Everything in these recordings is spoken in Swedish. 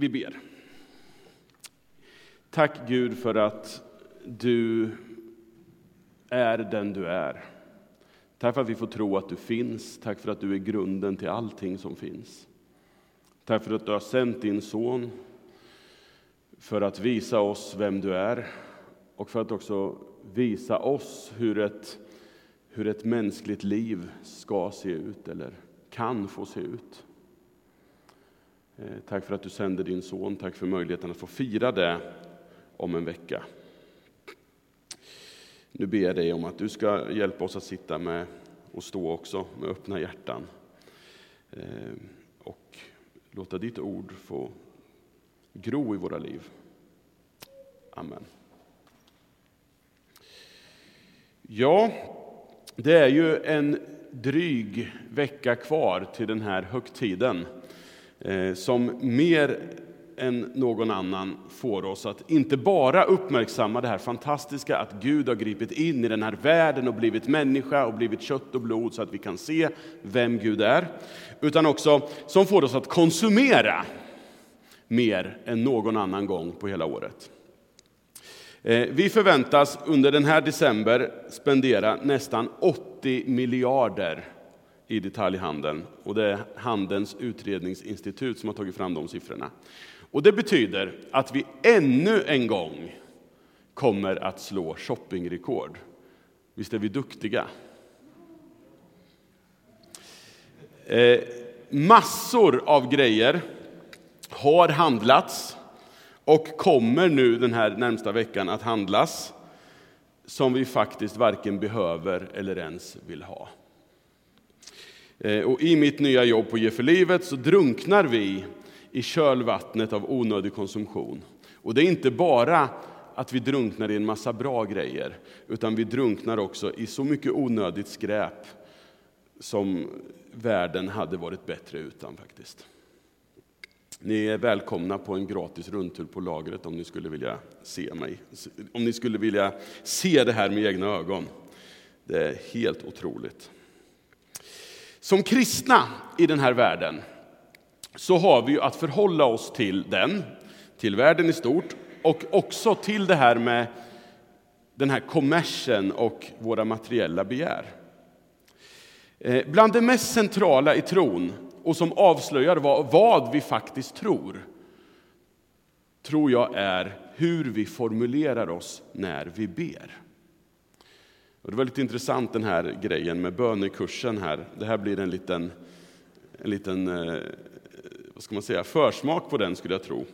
Vi ber. Tack Gud för att du är den du är. Tack för att vi får tro att du finns. Tack för att du är grunden till allting som finns. Tack för att du har sänt din son för att visa oss vem du är och för att också visa oss hur ett, hur ett mänskligt liv ska se ut eller kan få se ut. Eh, tack för att du sände din son. Tack för möjligheten att få fira det om en vecka. Nu ber jag dig om att du ska hjälpa oss att sitta med och stå också med öppna hjärtan eh, och låta ditt ord få gro i våra liv. Amen. Ja, det är ju en dryg vecka kvar till den här högtiden Eh, som mer än någon annan får oss att inte bara uppmärksamma det här fantastiska att Gud har gripit in i den här världen och blivit människa och blivit kött och blod så att vi kan se vem Gud är, utan också som får oss att konsumera mer än någon annan gång på hela året. Eh, vi förväntas under den här december spendera nästan 80 miljarder i detaljhandeln. Och det är Handelns utredningsinstitut som har tagit fram de siffrorna. Och det betyder att vi ännu en gång kommer att slå shoppingrekord. Visst är vi duktiga? Eh, massor av grejer har handlats och kommer nu den här närmsta veckan att handlas som vi faktiskt varken behöver eller ens vill ha. Eh, och I mitt nya jobb på Ge för livet så drunknar vi i kölvattnet av onödig konsumtion. Och det är inte bara att vi drunknar i en massa bra grejer, utan vi drunknar också i så mycket onödigt skräp som världen hade varit bättre utan faktiskt. Ni är välkomna på en gratis rundtur på lagret om ni skulle vilja se mig. Om ni skulle vilja se det här med egna ögon. Det är helt otroligt. Som kristna i den här världen så har vi ju att förhålla oss till den, till världen i stort och också till det här med den här kommersen och våra materiella begär. Eh, bland det mest centrala i tron och som avslöjar vad, vad vi faktiskt tror, tror jag är hur vi formulerar oss när vi ber. Och det var lite intressant den här grejen med bönekursen här. Det här blir en liten, en liten eh, vad ska man säga, försmak på den skulle jag tro.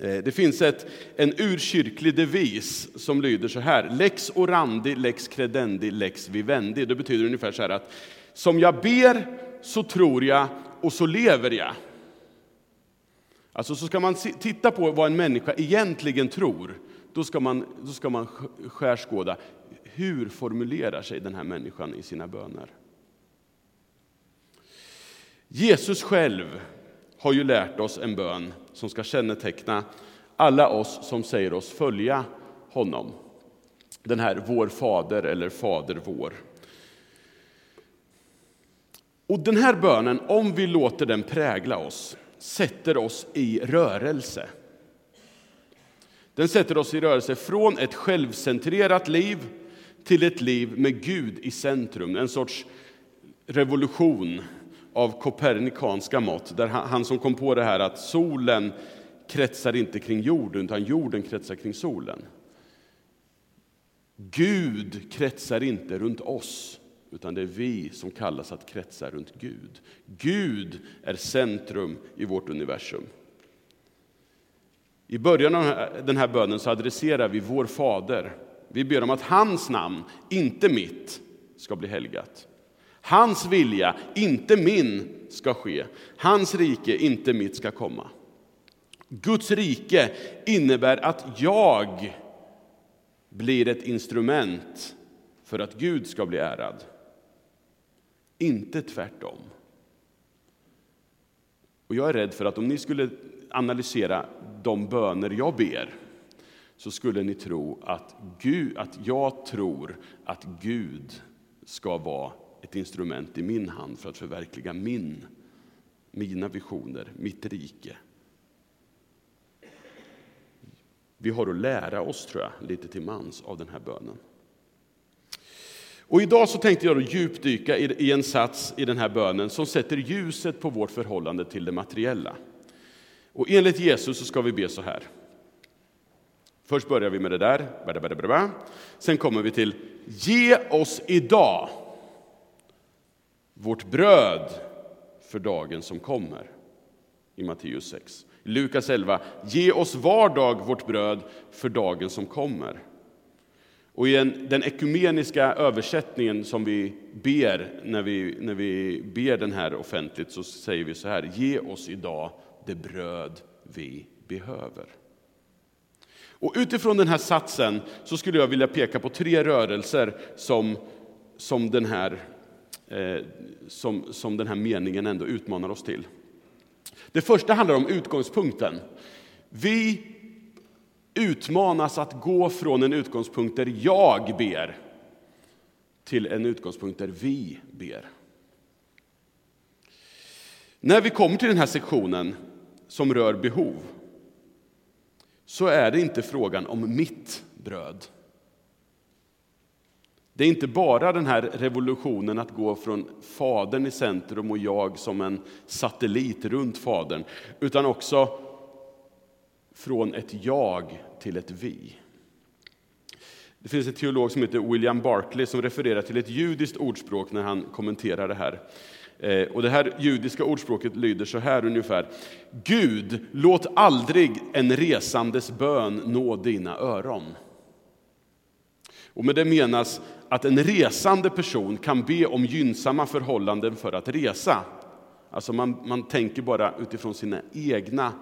Eh, det finns ett, en urkyrklig devis som lyder så här. Lex orandi, lex credendi, lex vivendi. Det betyder ungefär så här att som jag ber så tror jag och så lever jag. Alltså så ska man titta på vad en människa egentligen tror, då ska man, då ska man skärskåda hur formulerar sig den här människan i sina böner. Jesus själv har ju lärt oss en bön som ska känneteckna alla oss som säger oss följa honom. Den här Vår Fader eller Fader vår. Och den här bönen, om vi låter den prägla oss, sätter oss i rörelse. Den sätter oss i rörelse från ett självcentrerat liv till ett liv med Gud i centrum. En sorts revolution av kopernikanska mått, där han som kom på det här att solen kretsar inte kring jorden, utan jorden kretsar kring solen. Gud kretsar inte runt oss, utan det är vi som kallas att kretsa runt Gud. Gud är centrum i vårt universum. I början av den här bönen så adresserar vi vår Fader. Vi ber om att hans namn, inte mitt, ska bli helgat. Hans vilja, inte min, ska ske. Hans rike, inte mitt, ska komma. Guds rike innebär att jag blir ett instrument för att Gud ska bli ärad. Inte tvärtom. Och jag är rädd för att om ni skulle analysera de böner jag ber så skulle ni tro att, Gud, att jag tror att Gud ska vara ett instrument i min hand för att förverkliga min, mina visioner, mitt rike. vi har att lära oss, tror jag, lite till mans av den här bönen. Och idag så tänkte jag då djupdyka i en sats i den här bönen som sätter ljuset på vårt förhållande till det materiella. Och enligt Jesus så ska vi be så här. Först börjar vi med det där. Sen kommer vi till Ge oss idag vårt bröd för dagen som kommer. I Matteus 6. Lukas 11. Ge oss var dag vårt bröd för dagen som kommer. Och i en, den ekumeniska översättningen som vi ber när vi, när vi ber den här offentligt så säger vi så här. Ge oss idag det bröd vi behöver. Och utifrån den här satsen så skulle jag vilja peka på tre rörelser som, som, den, här, eh, som, som den här meningen ändå utmanar oss till. Det första handlar om utgångspunkten. Vi utmanas att gå från en utgångspunkt där jag ber till en utgångspunkt där vi ber. När vi kommer till den här sektionen som rör behov så är det inte frågan om mitt bröd. Det är inte bara den här revolutionen att gå från Fadern i centrum och jag som en satellit runt Fadern, utan också från ett jag till ett vi. Det finns en teolog som heter William Barclay som refererar till ett judiskt ordspråk när han kommenterar det här. Eh, och det här judiska ordspråket lyder så här ungefär. Gud, låt aldrig en resandes bön nå dina öron. Och med det menas att en resande person kan be om gynnsamma förhållanden för att resa. Alltså man, man tänker bara utifrån sina egna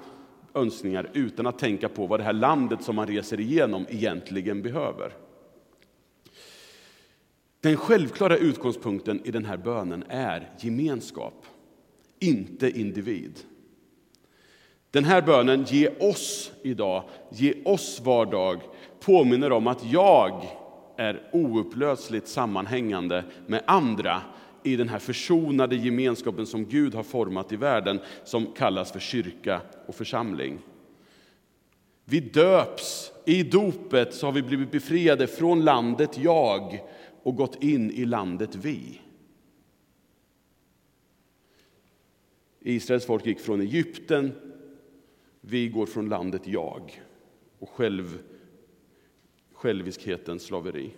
önskningar utan att tänka på vad det här landet som man reser igenom egentligen behöver. Den självklara utgångspunkten i den här bönen är gemenskap, inte individ. Den här bönen, ge oss idag, ge oss var dag, påminner om att jag är oupplösligt sammanhängande med andra i den här försonade gemenskapen som Gud har format i världen, som kallas för kyrka och församling. Vi döps, i dopet så har vi blivit befriade från landet jag och gått in i landet vi. Israels folk gick från Egypten, vi går från landet jag och själv, själviskhetens slaveri.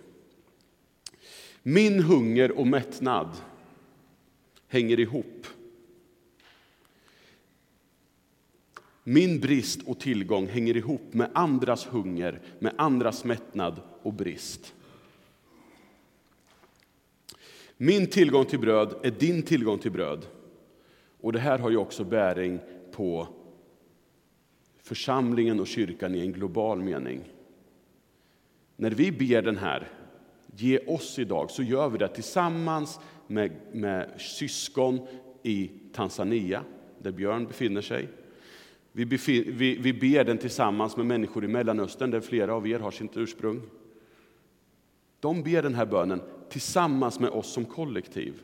Min hunger och mättnad hänger ihop. Min brist och tillgång hänger ihop med andras hunger, med andras mättnad och brist. Min tillgång till bröd är din tillgång till bröd. Och det här har ju också bäring på församlingen och kyrkan i en global mening. När vi ber den här, ge oss idag, så gör vi det tillsammans med, med syskon i Tanzania, där Björn befinner sig. Vi, befin, vi, vi ber den tillsammans med människor i Mellanöstern, där flera av er har sitt ursprung. De ber den här bönen tillsammans med oss som kollektiv.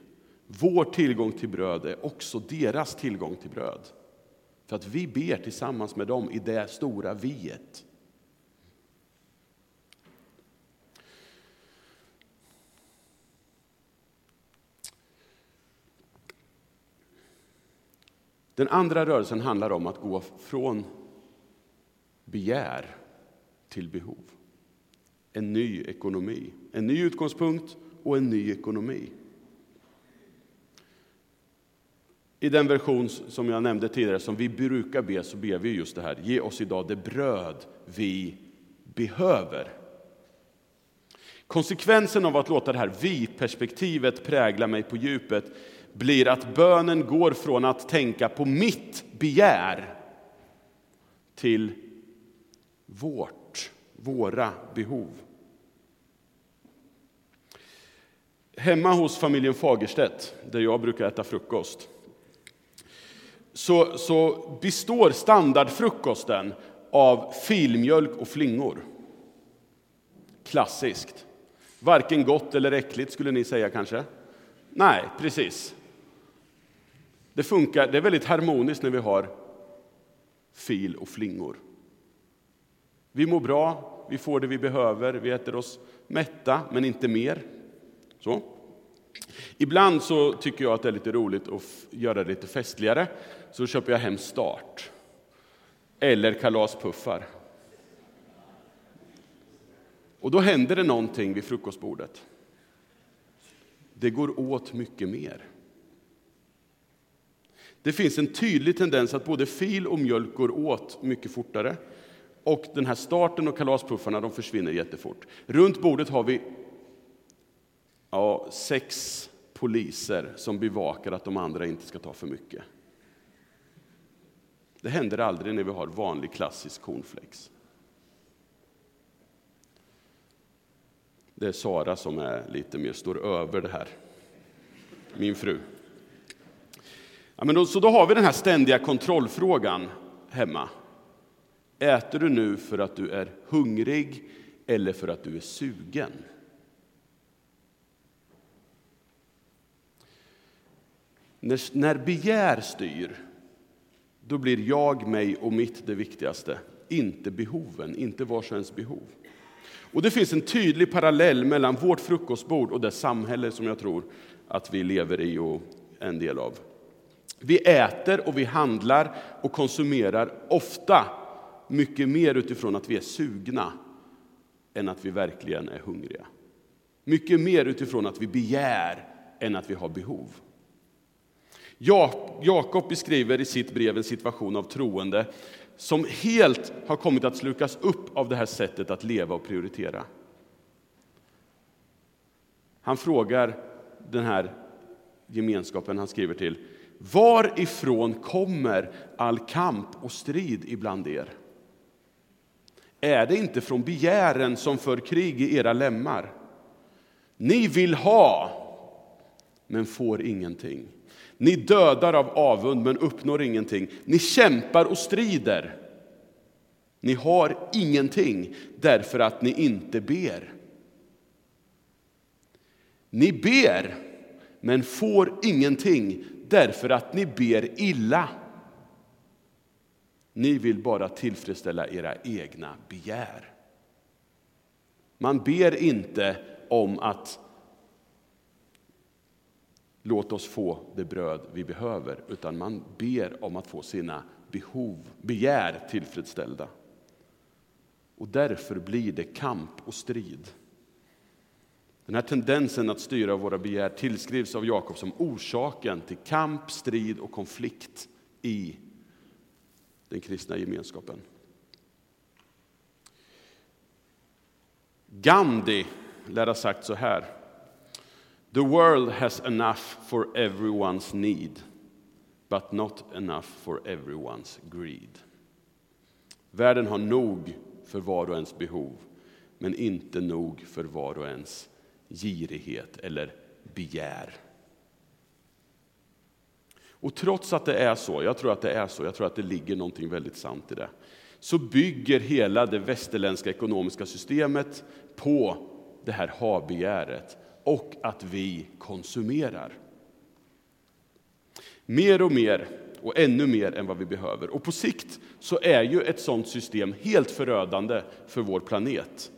Vår tillgång till bröd är också deras tillgång till bröd. För att vi ber tillsammans med dem i det stora viet. Den andra rörelsen handlar om att gå från begär till behov. En ny ekonomi, en ny utgångspunkt och en ny ekonomi. I den version som jag nämnde tidigare, som vi brukar be, så ber vi just det här. Ge oss idag det bröd vi behöver. Konsekvensen av att låta det här vi-perspektivet prägla mig på djupet blir att bönen går från att tänka på mitt begär till vårt, våra behov. Hemma hos familjen Fagerstedt, där jag brukar äta frukost, så, så består standardfrukosten av filmjölk och flingor. Klassiskt. Varken gott eller äckligt, skulle ni säga kanske? Nej, precis. Det funkar, det är väldigt harmoniskt när vi har fil och flingor. Vi mår bra, vi får det vi behöver, vi äter oss mätta, men inte mer. Så. Ibland så tycker jag att det är lite roligt att göra det lite festligare, så köper jag hem start. Eller kalaspuffar. Och då händer det någonting vid frukostbordet. Det går åt mycket mer. Det finns en tydlig tendens att både fil och mjölk går åt mycket fortare. Och den här starten och kalaspuffarna de försvinner jättefort. Runt bordet har vi ja, sex poliser som bevakar att de andra inte ska ta för mycket. Det händer aldrig när vi har vanlig klassisk cornflakes. Det är Sara som är lite mer står över det här. Min fru. Ja, men då, så då har vi den här ständiga kontrollfrågan hemma. Äter du nu för att du är hungrig eller för att du är sugen? När, när begär styr, då blir jag, mig och mitt det viktigaste. Inte behoven, inte vars och ens behov. Och det finns en tydlig parallell mellan vårt frukostbord och det samhälle som jag tror att vi lever i och en del av. Vi äter och vi handlar och konsumerar ofta mycket mer utifrån att vi är sugna än att vi verkligen är hungriga. Mycket mer utifrån att vi begär än att vi har behov. Jakob beskriver i sitt brev en situation av troende som helt har kommit att slukas upp av det här sättet att leva och prioritera. Han frågar den här gemenskapen han skriver till, varifrån kommer all kamp och strid ibland er? Är det inte från begären som för krig i era lemmar? Ni vill ha, men får ingenting. Ni dödar av avund men uppnår ingenting. Ni kämpar och strider. Ni har ingenting därför att ni inte ber. Ni ber men får ingenting därför att ni ber illa. Ni vill bara tillfredsställa era egna begär. Man ber inte om att låt oss få det bröd vi behöver, utan man ber om att få sina behov, begär tillfredsställda. Och därför blir det kamp och strid. Den här tendensen att styra våra begär tillskrivs av Jakob som orsaken till kamp, strid och konflikt i den kristna gemenskapen. Gandhi lär ha sagt så här. The world has enough for everyone's need, but not enough for everyone's greed. Världen har nog för var och ens behov, men inte nog för var och ens girighet eller begär. Och trots att det är så, jag tror att det är så, jag tror att det ligger någonting väldigt sant i det, så bygger hela det västerländska ekonomiska systemet på det här ha-begäret och att vi konsumerar. Mer och mer och ännu mer än vad vi behöver. Och på sikt så är ju ett sådant system helt förödande för vår planet.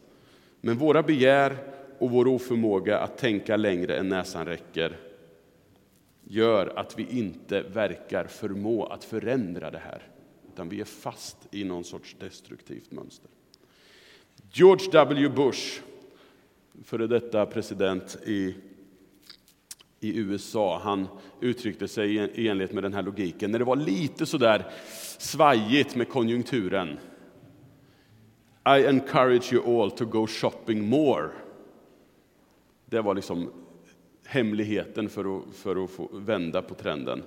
Men våra begär och vår oförmåga att tänka längre än näsan räcker gör att vi inte verkar förmå att förändra det här, utan vi är fast i någon sorts destruktivt mönster. George W. Bush, före detta president i, i USA, han uttryckte sig i enlighet med den här logiken när det var lite sådär svajigt med konjunkturen. I encourage you all to go shopping more. Det var liksom hemligheten för att, för att få vända på trenden.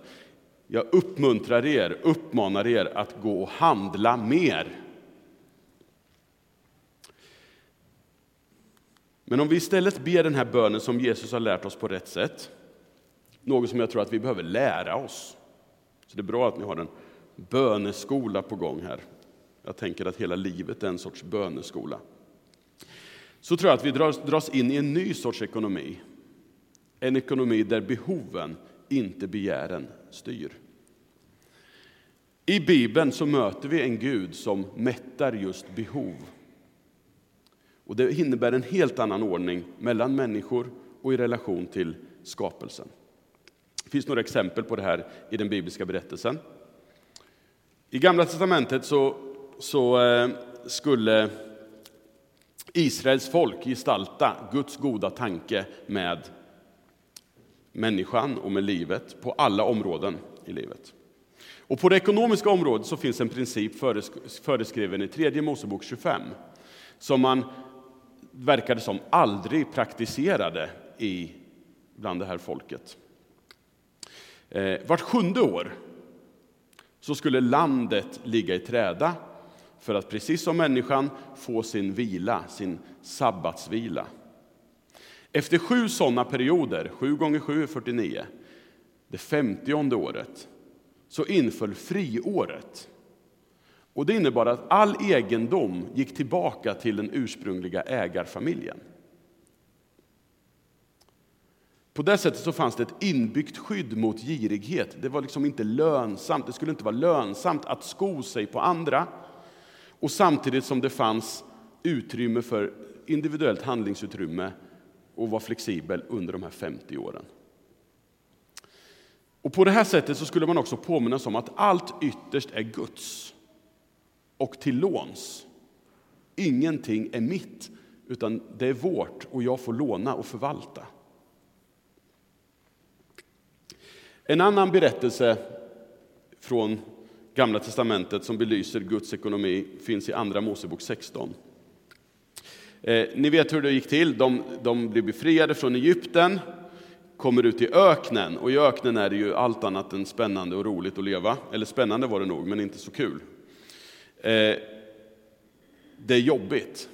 Jag uppmuntrar er, uppmanar er att gå och handla mer. Men om vi istället ber den här bönen som Jesus har lärt oss på rätt sätt, något som jag tror att vi behöver lära oss. Så det är bra att ni har en böneskola på gång här. Jag tänker att hela livet är en sorts böneskola. Så tror jag att vi dras in i en ny sorts ekonomi en ekonomi där behoven, inte begären, styr. I Bibeln så möter vi en Gud som mättar just behov. Och det innebär en helt annan ordning mellan människor och i relation till skapelsen. Det finns några exempel på det här i den bibliska berättelsen. I Gamla testamentet så, så eh, skulle Israels folk gestalta Guds goda tanke med människan och med livet på alla områden i livet. Och på det ekonomiska området så finns en princip föreskriven i tredje Mosebok 25 som man verkade som aldrig praktiserade i, bland det här folket. Eh, vart sjunde år så skulle landet ligga i träda för att precis som människan få sin vila, sin sabbatsvila. Efter sju sådana perioder, 7 gånger 7 är 49, det femtionde året, så inföll friåret. Och det innebar att all egendom gick tillbaka till den ursprungliga ägarfamiljen. På det sättet så fanns det ett inbyggt skydd mot girighet. Det var liksom inte lönsamt. Det skulle inte vara lönsamt att sko sig på andra. Och samtidigt som det fanns utrymme för individuellt handlingsutrymme och var flexibel under de här 50 åren. Och på det här sättet så skulle man också påminnas om att allt ytterst är Guds och till låns. Ingenting är mitt, utan det är vårt och jag får låna och förvalta. En annan berättelse från Gamla testamentet som belyser Guds ekonomi finns i Andra Mosebok 16. Eh, ni vet hur det gick till. De, de blir befriade från Egypten, kommer ut i öknen. Och i öknen är det ju allt annat än spännande och roligt att leva. Eller spännande var det nog, men inte så kul. Eh, det är jobbigt.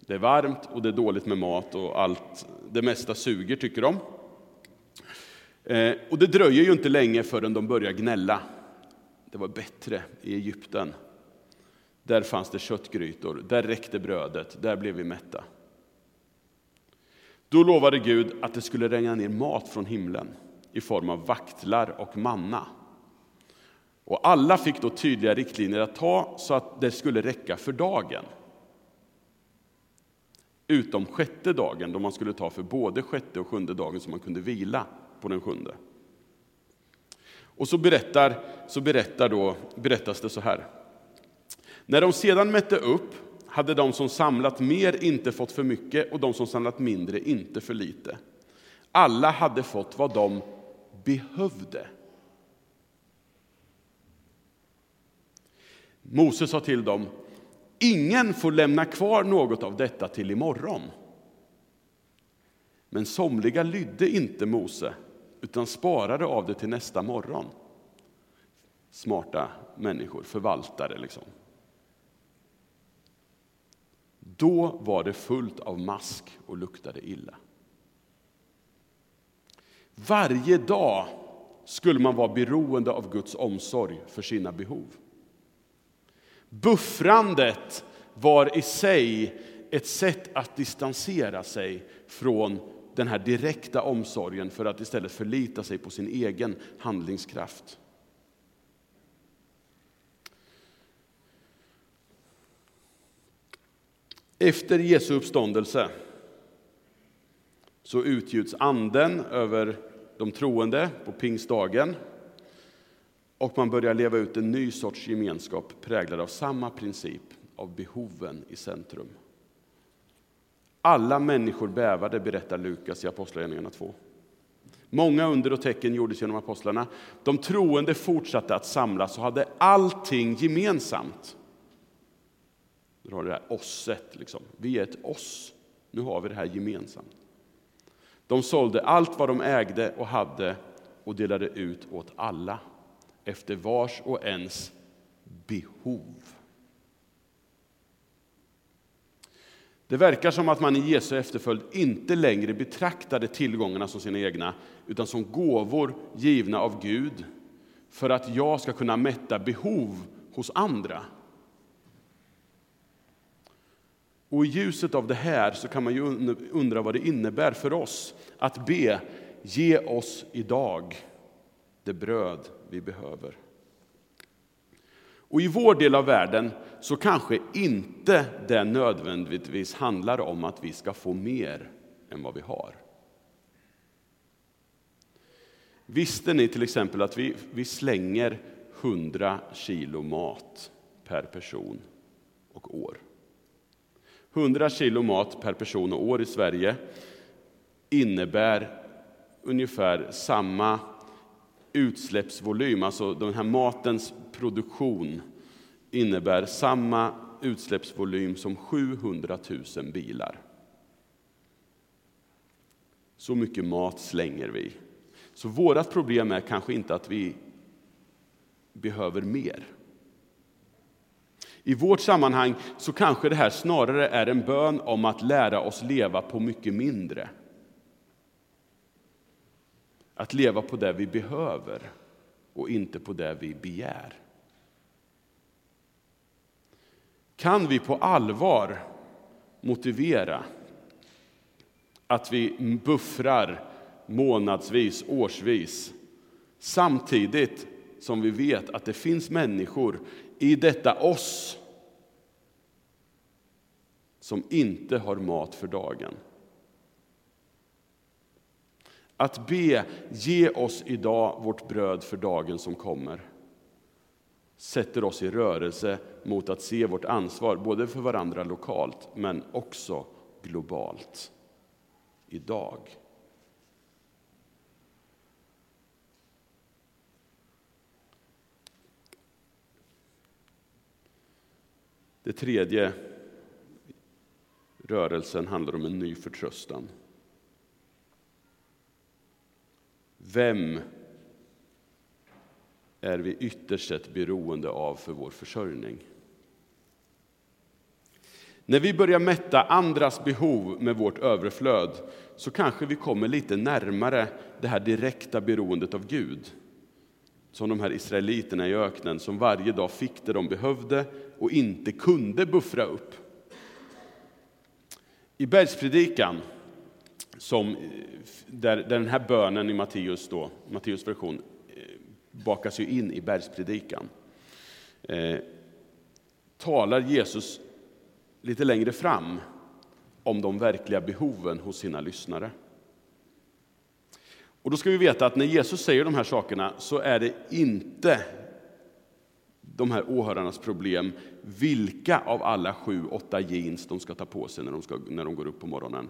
Det är varmt och det är dåligt med mat och allt. Det mesta suger, tycker de. Eh, och det dröjer ju inte länge förrän de börjar gnälla. Det var bättre i Egypten. Där fanns det köttgrytor, där räckte brödet, där blev vi mätta. Då lovade Gud att det skulle regna ner mat från himlen i form av vaktlar och manna. Och alla fick då tydliga riktlinjer att ta så att det skulle räcka för dagen. Utom sjätte dagen då man skulle ta för både sjätte och sjunde dagen så man kunde vila på den sjunde. Och så, berättar, så berättar då, berättas det så här. När de sedan mätte upp hade de som samlat mer inte fått för mycket och de som samlat mindre inte för lite. Alla hade fått vad de behövde. Mose sa till dem, ingen får lämna kvar något av detta till imorgon. Men somliga lydde inte Mose utan sparade av det till nästa morgon. Smarta människor, förvaltare liksom. Då var det fullt av mask och luktade illa. Varje dag skulle man vara beroende av Guds omsorg för sina behov. Buffrandet var i sig ett sätt att distansera sig från den här direkta omsorgen för att istället förlita sig på sin egen handlingskraft. Efter Jesu uppståndelse så utgjuts anden över de troende på pingstdagen och man börjar leva ut en ny sorts gemenskap präglad av samma princip, av behoven i centrum. Alla människor bävade, berättar Lukas i Apostlagärningarna 2. Många under och tecken gjordes genom apostlarna. De troende fortsatte att samlas och hade allting gemensamt. Du har det här osset, liksom. vi är ett oss. Nu har vi det här gemensamt. De sålde allt vad de ägde och hade och delade ut åt alla efter vars och ens behov. Det verkar som att man i Jesu efterföljd inte längre betraktade tillgångarna som sina egna, utan som gåvor givna av Gud för att jag ska kunna mätta behov hos andra. Och I ljuset av det här så kan man ju undra vad det innebär för oss att be Ge oss idag det bröd vi behöver. Och i vår del av världen så kanske inte det nödvändigtvis handlar om att vi ska få mer än vad vi har. Visste ni till exempel att vi, vi slänger 100 kilo mat per person och år? 100 kilo mat per person och år i Sverige innebär ungefär samma utsläppsvolym, alltså den här matens produktion innebär samma utsläppsvolym som 700 000 bilar. Så mycket mat slänger vi. Så vårt problem är kanske inte att vi behöver mer. I vårt sammanhang så kanske det här snarare är en bön om att lära oss leva på mycket mindre. Att leva på det vi behöver och inte på det vi begär. Kan vi på allvar motivera att vi buffrar månadsvis, årsvis samtidigt som vi vet att det finns människor i detta oss som inte har mat för dagen? Att be, ge oss idag vårt bröd för dagen som kommer sätter oss i rörelse mot att se vårt ansvar, både för varandra lokalt men också globalt. Idag. Det tredje rörelsen handlar om en ny förtröstan. Vem är vi ytterst sett beroende av för vår försörjning? När vi börjar mätta andras behov med vårt överflöd så kanske vi kommer lite närmare det här direkta beroendet av Gud. Som de här israeliterna i öknen som varje dag fick det de behövde och inte kunde buffra upp. I bergspredikan som, där, där den här bönen i Matteus, då, Matteus version eh, bakas ju in i bergspredikan. Eh, talar Jesus lite längre fram om de verkliga behoven hos sina lyssnare. Och då ska vi veta att när Jesus säger de här sakerna så är det inte de här åhörarnas problem vilka av alla sju, åtta jeans de ska ta på sig när de, ska, när de går upp på morgonen.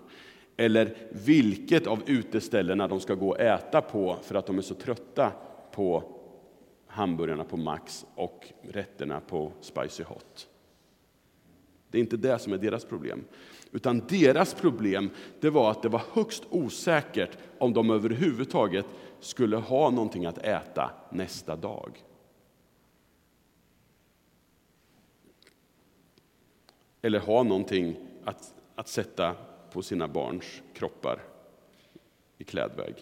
Eller vilket av uteställena de ska gå och äta på för att de är så trötta på hamburgarna på Max och rätterna på Spicy Hot. Det är inte det som är deras problem. Utan deras problem det var att det var högst osäkert om de överhuvudtaget skulle ha någonting att äta nästa dag. Eller ha någonting att, att sätta på sina barns kroppar i klädväg.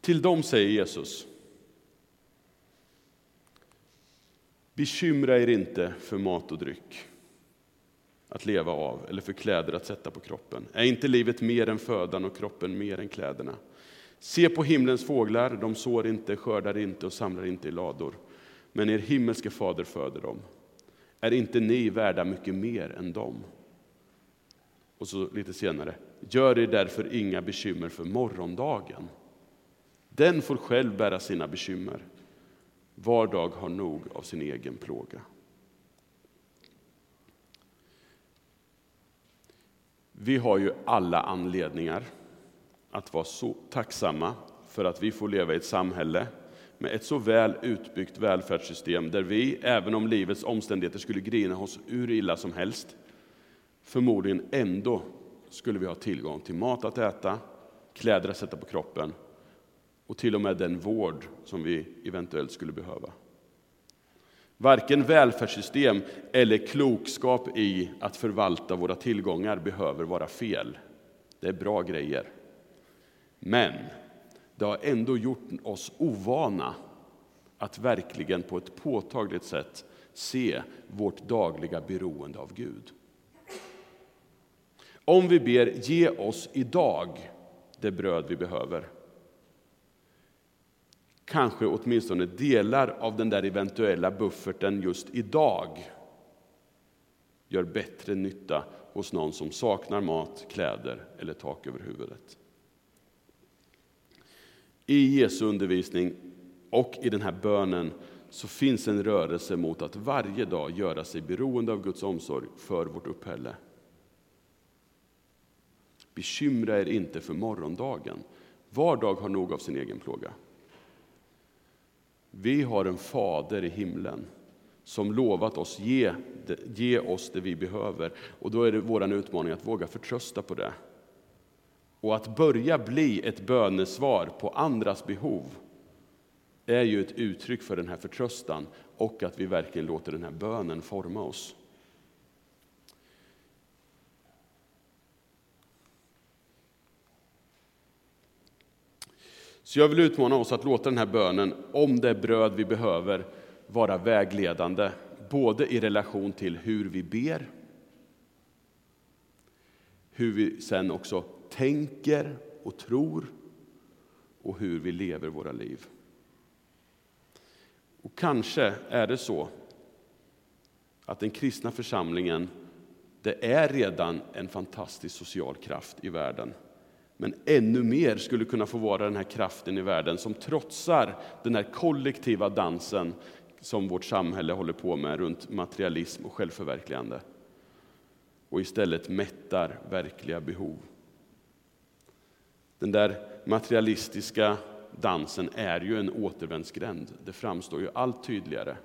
Till dem säger Jesus Bekymra er inte för mat och dryck att leva av eller för kläder att sätta på kroppen. Är inte livet mer än födan och kroppen mer än kläderna? Se på himlens fåglar, de sår inte, skördar inte och samlar inte i lador. Men er himmelske fader föder dem. Är inte ni värda mycket mer än dem? Och så lite senare, gör er därför inga bekymmer för morgondagen. Den får själv bära sina bekymmer. Var dag har nog av sin egen plåga. Vi har ju alla anledningar att vara så tacksamma för att vi får leva i ett samhälle med ett så väl utbyggt välfärdssystem där vi, även om livets omständigheter skulle grina oss hur illa som helst, förmodligen ändå skulle vi ha tillgång till mat att äta, kläder att sätta på kroppen och till och med den vård som vi eventuellt skulle behöva. Varken välfärdssystem eller klokskap i att förvalta våra tillgångar behöver vara fel. Det är bra grejer. Men det har ändå gjort oss ovana att verkligen på ett påtagligt sätt se vårt dagliga beroende av Gud. Om vi ber ge oss idag det bröd vi behöver kanske åtminstone delar av den där eventuella bufferten just idag gör bättre nytta hos någon som saknar mat, kläder eller tak över huvudet. I Jesu undervisning och i den här bönen så finns en rörelse mot att varje dag göra sig beroende av Guds omsorg för vårt uppehälle. Bekymra er inte för morgondagen. Var dag har nog av sin egen plåga. Vi har en fader i himlen som lovat oss ge, ge oss det vi behöver. Och då är det vår utmaning att våga förtrösta på det. Och att börja bli ett bönesvar på andras behov är ju ett uttryck för den här förtröstan och att vi verkligen låter den här bönen forma oss. Så jag vill utmana oss att låta den här bönen, om det bröd vi behöver, vara vägledande, både i relation till hur vi ber, hur vi sen också tänker och tror och hur vi lever våra liv. Och kanske är det så att den kristna församlingen, det är redan en fantastisk social kraft i världen. Men ännu mer skulle kunna få vara den här kraften i världen som trotsar den här kollektiva dansen som vårt samhälle håller på med runt materialism och självförverkligande och istället mättar verkliga behov. Den där materialistiska dansen är ju en återvändsgränd. Det framstår ju allt tydligare.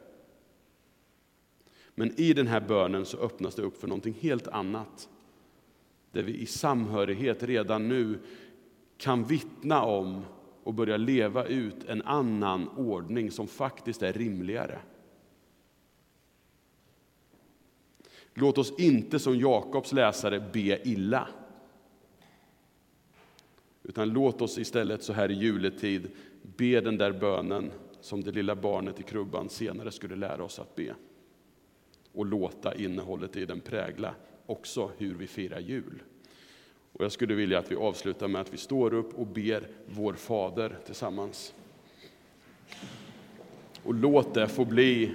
Men i den här bönen så öppnas det upp för någonting helt annat. Där vi i samhörighet redan nu kan vittna om och börja leva ut en annan ordning som faktiskt är rimligare. Låt oss inte som Jakobs läsare be illa. Utan låt oss istället så här i juletid be den där bönen som det lilla barnet i krubban senare skulle lära oss att be. Och låta innehållet i den prägla också hur vi firar jul. Och jag skulle vilja att vi avslutar med att vi står upp och ber vår Fader tillsammans. Och låt det få bli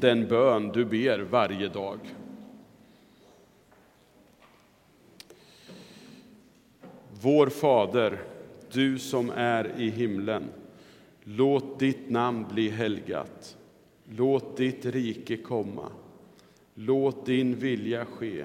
den bön du ber varje dag. Vår Fader, du som är i himlen. Låt ditt namn bli helgat. Låt ditt rike komma. Låt din vilja ske